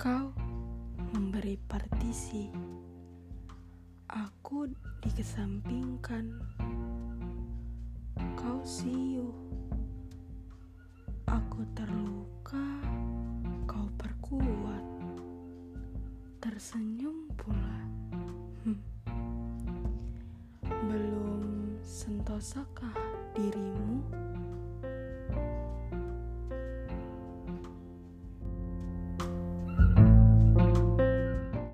Kau memberi partisi, aku dikesampingkan. Kau siu, aku terluka, kau perkuat. Tersenyum pula. Hmm. Belum sentosakah dirimu?